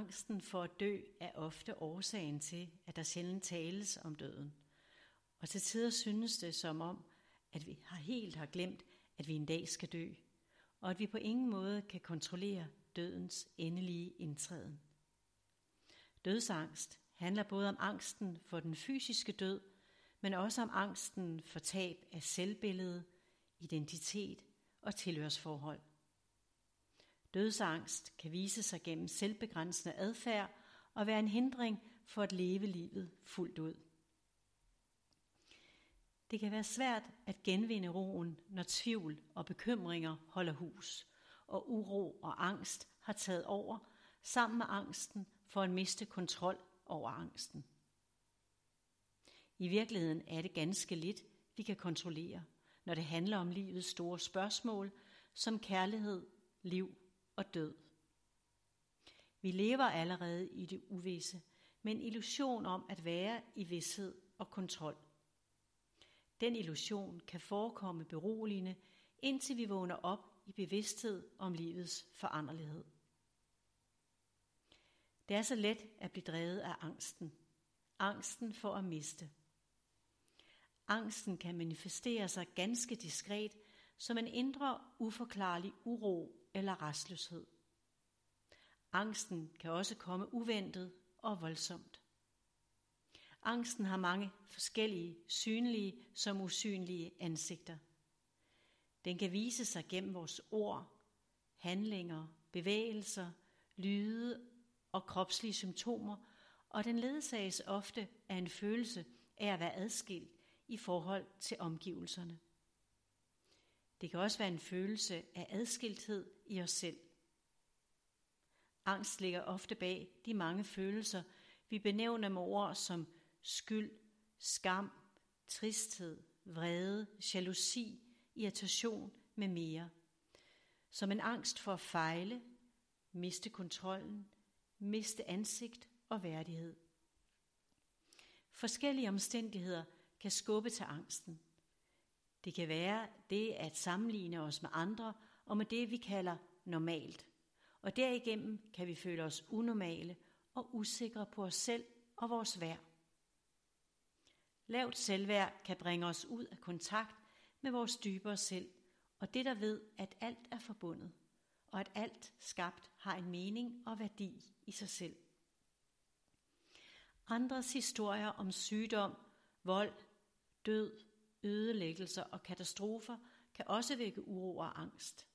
angsten for at dø er ofte årsagen til, at der sjældent tales om døden. Og til tider synes det som om, at vi har helt har glemt, at vi en dag skal dø, og at vi på ingen måde kan kontrollere dødens endelige indtræden. Dødsangst handler både om angsten for den fysiske død, men også om angsten for tab af selvbillede, identitet og tilhørsforhold. Dødsangst kan vise sig gennem selvbegrænsende adfærd og være en hindring for at leve livet fuldt ud. Det kan være svært at genvinde roen, når tvivl og bekymringer holder hus, og uro og angst har taget over, sammen med angsten for at miste kontrol over angsten. I virkeligheden er det ganske lidt, vi kan kontrollere, når det handler om livets store spørgsmål, som kærlighed, liv og død. Vi lever allerede i det uvisse, med en illusion om at være i vidshed og kontrol. Den illusion kan forekomme beroligende, indtil vi vågner op i bevidsthed om livets foranderlighed. Det er så let at blive drevet af angsten. Angsten for at miste. Angsten kan manifestere sig ganske diskret som en indre uforklarlig uro eller restløshed. Angsten kan også komme uventet og voldsomt. Angsten har mange forskellige, synlige som usynlige ansigter. Den kan vise sig gennem vores ord, handlinger, bevægelser, lyde og kropslige symptomer, og den ledsages ofte af en følelse af at være adskilt i forhold til omgivelserne. Det kan også være en følelse af adskilthed i os selv. Angst ligger ofte bag de mange følelser, vi benævner med ord som skyld, skam, tristhed, vrede, jalousi, irritation med mere. Som en angst for at fejle, miste kontrollen, miste ansigt og værdighed. Forskellige omstændigheder kan skubbe til angsten. Det kan være det at sammenligne os med andre og med det, vi kalder normalt. Og derigennem kan vi føle os unormale og usikre på os selv og vores værd. Lavt selvværd kan bringe os ud af kontakt med vores dybere selv, og det der ved, at alt er forbundet, og at alt skabt har en mening og værdi i sig selv. Andres historier om sygdom, vold, død, ødelæggelser og katastrofer kan også vække uro og angst.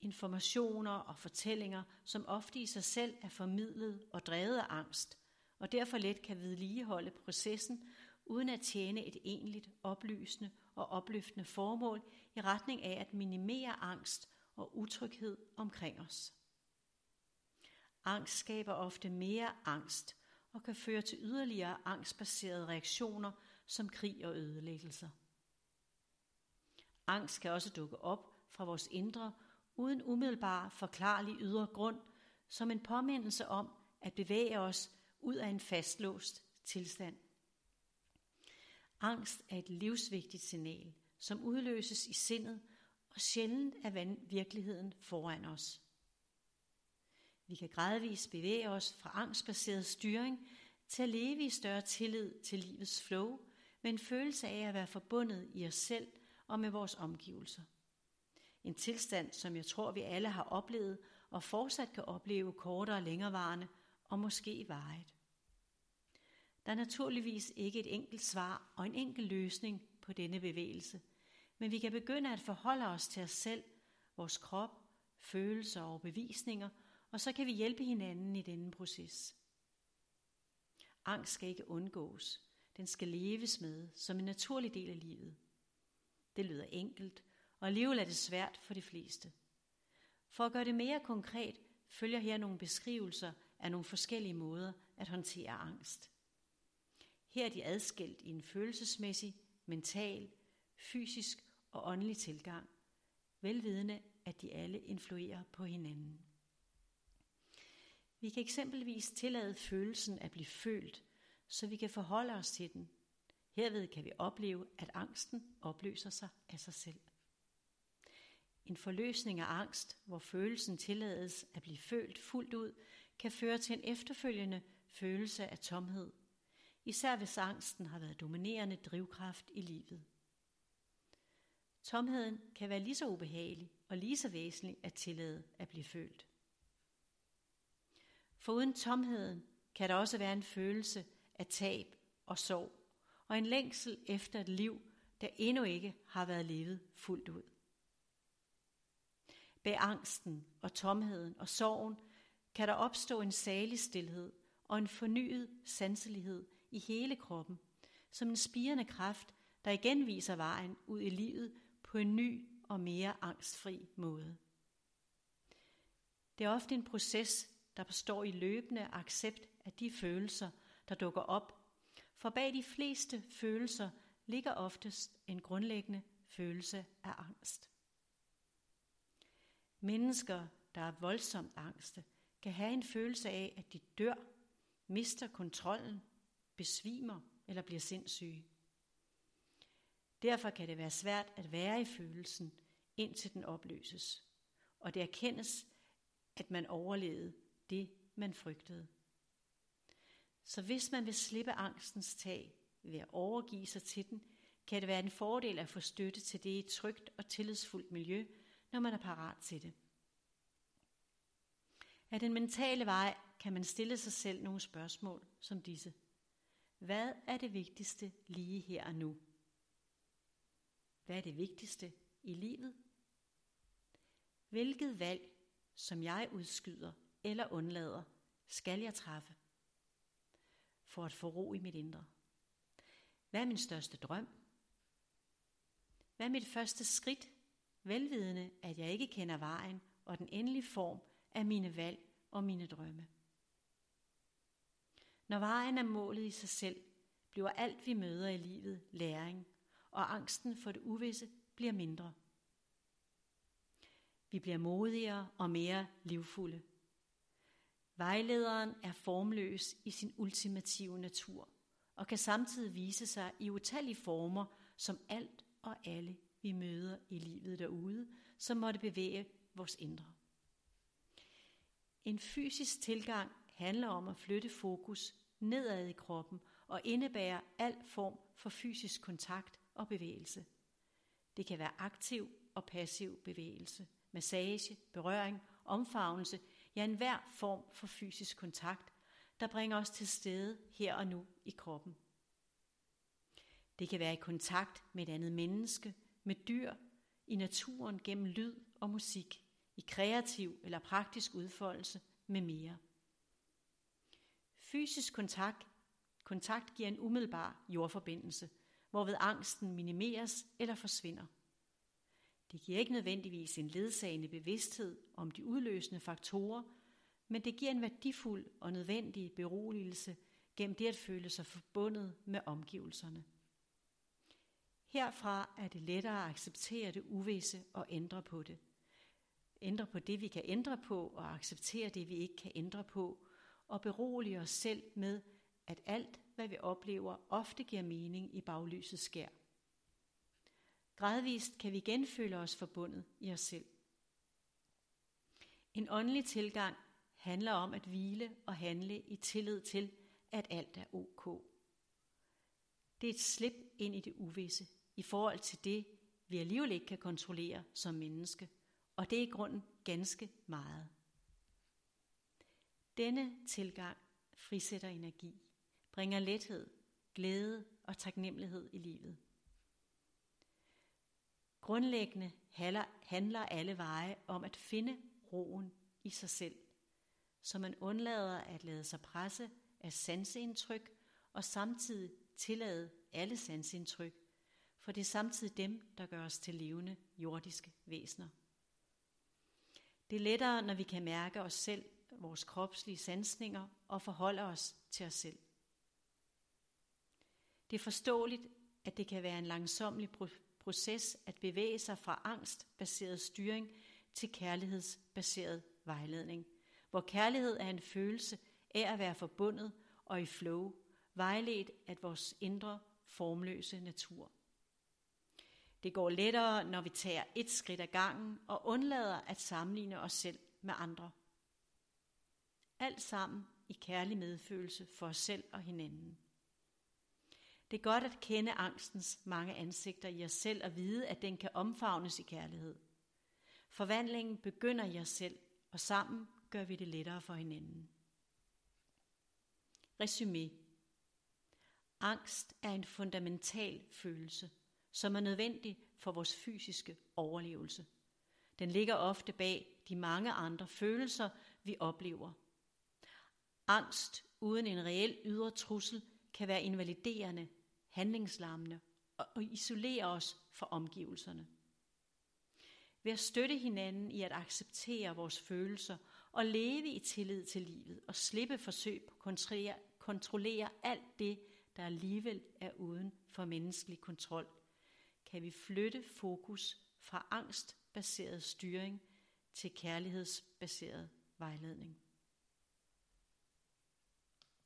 Informationer og fortællinger, som ofte i sig selv er formidlet og drevet af angst, og derfor let kan vedligeholde processen uden at tjene et egentligt oplysende og opløftende formål i retning af at minimere angst og utryghed omkring os. Angst skaber ofte mere angst og kan føre til yderligere angstbaserede reaktioner som krig og ødelæggelser. Angst kan også dukke op fra vores indre uden umiddelbar forklarlig ydre grund som en påmindelse om at bevæge os ud af en fastlåst tilstand. Angst er et livsvigtigt signal, som udløses i sindet og sjældent er virkeligheden foran os. Vi kan gradvist bevæge os fra angstbaseret styring til at leve i større tillid til livets flow, med en følelse af at være forbundet i os selv og med vores omgivelser. En tilstand, som jeg tror, vi alle har oplevet og fortsat kan opleve kortere og længerevarende og måske varigt. Der er naturligvis ikke et enkelt svar og en enkel løsning på denne bevægelse, men vi kan begynde at forholde os til os selv, vores krop, følelser og bevisninger, og så kan vi hjælpe hinanden i denne proces. Angst skal ikke undgås. Den skal leves med som en naturlig del af livet. Det lyder enkelt, og alligevel er det svært for de fleste. For at gøre det mere konkret, følger her nogle beskrivelser af nogle forskellige måder at håndtere angst. Her er de adskilt i en følelsesmæssig, mental, fysisk og åndelig tilgang, velvidende at de alle influerer på hinanden. Vi kan eksempelvis tillade følelsen at blive følt, så vi kan forholde os til den. Herved kan vi opleve, at angsten opløser sig af sig selv. En forløsning af angst, hvor følelsen tillades at blive følt fuldt ud, kan føre til en efterfølgende følelse af tomhed, især hvis angsten har været dominerende drivkraft i livet. Tomheden kan være lige så ubehagelig og lige så væsentlig at tillade at blive følt. Foruden tomheden kan der også være en følelse af tab og sorg, og en længsel efter et liv, der endnu ikke har været levet fuldt ud. Bag angsten og tomheden og sorgen kan der opstå en salig stillhed og en fornyet sanselighed i hele kroppen, som en spirende kraft, der igen viser vejen ud i livet på en ny og mere angstfri måde. Det er ofte en proces, der består i løbende accept af de følelser, der dukker op, for bag de fleste følelser ligger oftest en grundlæggende følelse af angst. Mennesker, der er voldsomt angste, kan have en følelse af, at de dør, mister kontrollen, besvimer eller bliver sindssyge. Derfor kan det være svært at være i følelsen, indtil den opløses, og det erkendes, at man overlevede det, man frygtede. Så hvis man vil slippe angstens tag ved at overgive sig til den, kan det være en fordel at få støtte til det i et trygt og tillidsfuldt miljø, når man er parat til det. Af den mentale vej kan man stille sig selv nogle spørgsmål som disse. Hvad er det vigtigste lige her og nu? Hvad er det vigtigste i livet? Hvilket valg, som jeg udskyder eller undlader, skal jeg træffe for at få ro i mit indre? Hvad er min største drøm? Hvad er mit første skridt, velvidende, at jeg ikke kender vejen og den endelige form af mine valg og mine drømme? Når vejen er målet i sig selv, bliver alt vi møder i livet læring, og angsten for det uvisse bliver mindre. Vi bliver modigere og mere livfulde. Vejlederen er formløs i sin ultimative natur og kan samtidig vise sig i utallige former som alt og alle vi møder i livet derude, som måtte bevæge vores indre. En fysisk tilgang handler om at flytte fokus nedad i kroppen og indebærer al form for fysisk kontakt og bevægelse. Det kan være aktiv og passiv bevægelse, massage, berøring, omfavnelse, ja enhver form for fysisk kontakt, der bringer os til stede her og nu i kroppen. Det kan være i kontakt med et andet menneske, med dyr, i naturen gennem lyd og musik, i kreativ eller praktisk udfoldelse med mere. Fysisk kontakt, kontakt giver en umiddelbar jordforbindelse, hvorved angsten minimeres eller forsvinder. Det giver ikke nødvendigvis en ledsagende bevidsthed om de udløsende faktorer, men det giver en værdifuld og nødvendig beroligelse gennem det at føle sig forbundet med omgivelserne. Herfra er det lettere at acceptere det uvisse og ændre på det. Ændre på det, vi kan ændre på, og acceptere det, vi ikke kan ændre på, og berolige os selv med, at alt, hvad vi oplever, ofte giver mening i baglysets skær. Gradvist kan vi genføle os forbundet i os selv. En åndelig tilgang handler om at hvile og handle i tillid til, at alt er ok. Det er et slip ind i det uvisse i forhold til det, vi alligevel ikke kan kontrollere som menneske, og det er i grunden ganske meget. Denne tilgang frisætter energi, bringer lethed, glæde og taknemmelighed i livet. Grundlæggende handler alle veje om at finde roen i sig selv, så man undlader at lade sig presse af sanseindtryk og samtidig tillade alle sanseindtryk, for det er samtidig dem, der gør os til levende jordiske væsener. Det er lettere, når vi kan mærke os selv, vores kropslige sansninger og forholde os til os selv. Det er forståeligt, at det kan være en langsomlig proces at bevæge sig fra angstbaseret styring til kærlighedsbaseret vejledning, hvor kærlighed er en følelse af at være forbundet og i flow, vejledt af vores indre formløse natur. Det går lettere, når vi tager et skridt ad gangen og undlader at sammenligne os selv med andre. Alt sammen i kærlig medfølelse for os selv og hinanden. Det er godt at kende angstens mange ansigter i os selv og vide, at den kan omfavnes i kærlighed. Forvandlingen begynder i os selv, og sammen gør vi det lettere for hinanden. Resumé. Angst er en fundamental følelse, som er nødvendig for vores fysiske overlevelse. Den ligger ofte bag de mange andre følelser, vi oplever. Angst uden en reel ydre trussel kan være invaliderende, handlingslammende og isolere os fra omgivelserne. Ved at støtte hinanden i at acceptere vores følelser og leve i tillid til livet og slippe forsøg på at kontrollere, kontrollere alt det, der alligevel er uden for menneskelig kontrol, kan vi flytte fokus fra angstbaseret styring til kærlighedsbaseret vejledning.